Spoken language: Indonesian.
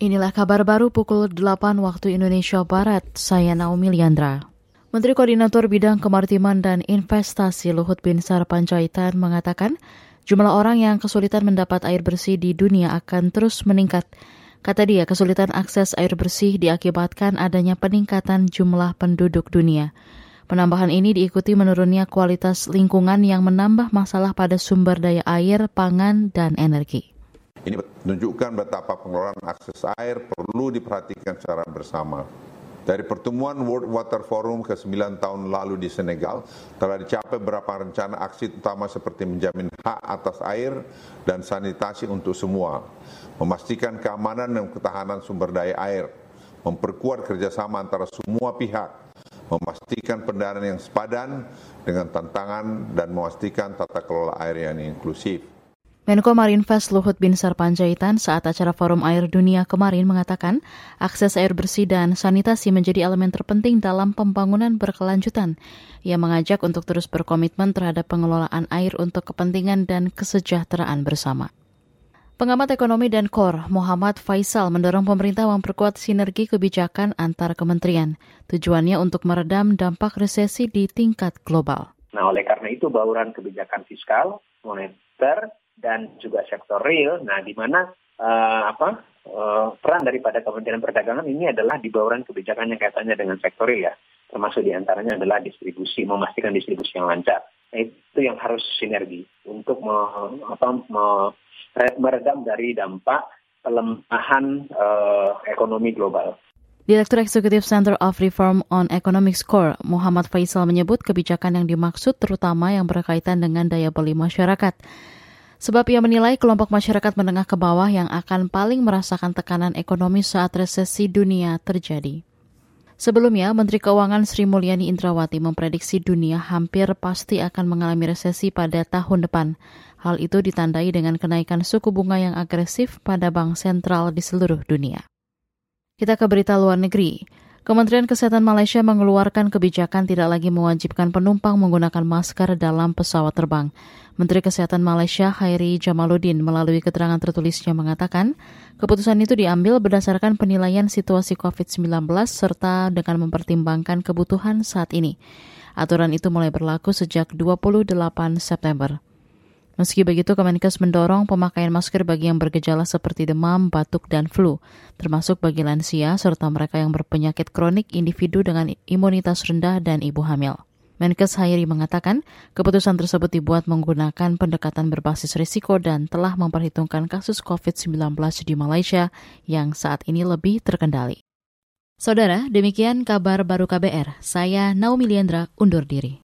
Inilah kabar baru pukul 8 waktu Indonesia Barat. Saya Naomi Liandra. Menteri Koordinator Bidang Kemaritiman dan Investasi Luhut Binsar Panjaitan mengatakan jumlah orang yang kesulitan mendapat air bersih di dunia akan terus meningkat. Kata dia, kesulitan akses air bersih diakibatkan adanya peningkatan jumlah penduduk dunia. Penambahan ini diikuti menurunnya kualitas lingkungan yang menambah masalah pada sumber daya air, pangan, dan energi. Ini menunjukkan betapa pengelolaan akses air perlu diperhatikan secara bersama. Dari pertemuan World Water Forum ke-9 tahun lalu di Senegal, telah dicapai beberapa rencana aksi utama seperti menjamin hak atas air dan sanitasi untuk semua, memastikan keamanan dan ketahanan sumber daya air, memperkuat kerjasama antara semua pihak, memastikan pendanaan yang sepadan dengan tantangan dan memastikan tata kelola air yang inklusif. Menko Marinvest Luhut Binsar Panjaitan saat acara Forum Air Dunia kemarin mengatakan akses air bersih dan sanitasi menjadi elemen terpenting dalam pembangunan berkelanjutan. Ia mengajak untuk terus berkomitmen terhadap pengelolaan air untuk kepentingan dan kesejahteraan bersama. Pengamat ekonomi dan KOR, Muhammad Faisal, mendorong pemerintah memperkuat sinergi kebijakan antar kementerian. Tujuannya untuk meredam dampak resesi di tingkat global. Nah, oleh karena itu bauran kebijakan fiskal, moneter, dan juga sektor real. Nah, di mana uh, apa uh, peran daripada Kementerian Perdagangan ini adalah di bawah kebijakan yang kaitannya dengan sektor real ya, termasuk di antaranya adalah distribusi, memastikan distribusi yang lancar. Nah, itu yang harus sinergi untuk me, apa, me, meredam dari dampak pelemahan uh, ekonomi global. Direktur Eksekutif Center of Reform on Economic Score, Muhammad Faisal menyebut kebijakan yang dimaksud terutama yang berkaitan dengan daya beli masyarakat. Sebab ia menilai kelompok masyarakat menengah ke bawah yang akan paling merasakan tekanan ekonomi saat resesi dunia terjadi. Sebelumnya, Menteri Keuangan Sri Mulyani Indrawati memprediksi dunia hampir pasti akan mengalami resesi pada tahun depan. Hal itu ditandai dengan kenaikan suku bunga yang agresif pada bank sentral di seluruh dunia. Kita ke berita luar negeri. Kementerian Kesehatan Malaysia mengeluarkan kebijakan tidak lagi mewajibkan penumpang menggunakan masker dalam pesawat terbang. Menteri Kesehatan Malaysia Hairi Jamaluddin melalui keterangan tertulisnya mengatakan, keputusan itu diambil berdasarkan penilaian situasi COVID-19 serta dengan mempertimbangkan kebutuhan saat ini. Aturan itu mulai berlaku sejak 28 September. Meski begitu, Kemenkes mendorong pemakaian masker bagi yang bergejala seperti demam, batuk, dan flu, termasuk bagi lansia serta mereka yang berpenyakit kronik individu dengan imunitas rendah dan ibu hamil. Menkes Hairi mengatakan keputusan tersebut dibuat menggunakan pendekatan berbasis risiko dan telah memperhitungkan kasus COVID-19 di Malaysia yang saat ini lebih terkendali. Saudara, demikian kabar baru KBR. Saya Naomi Liandra undur diri.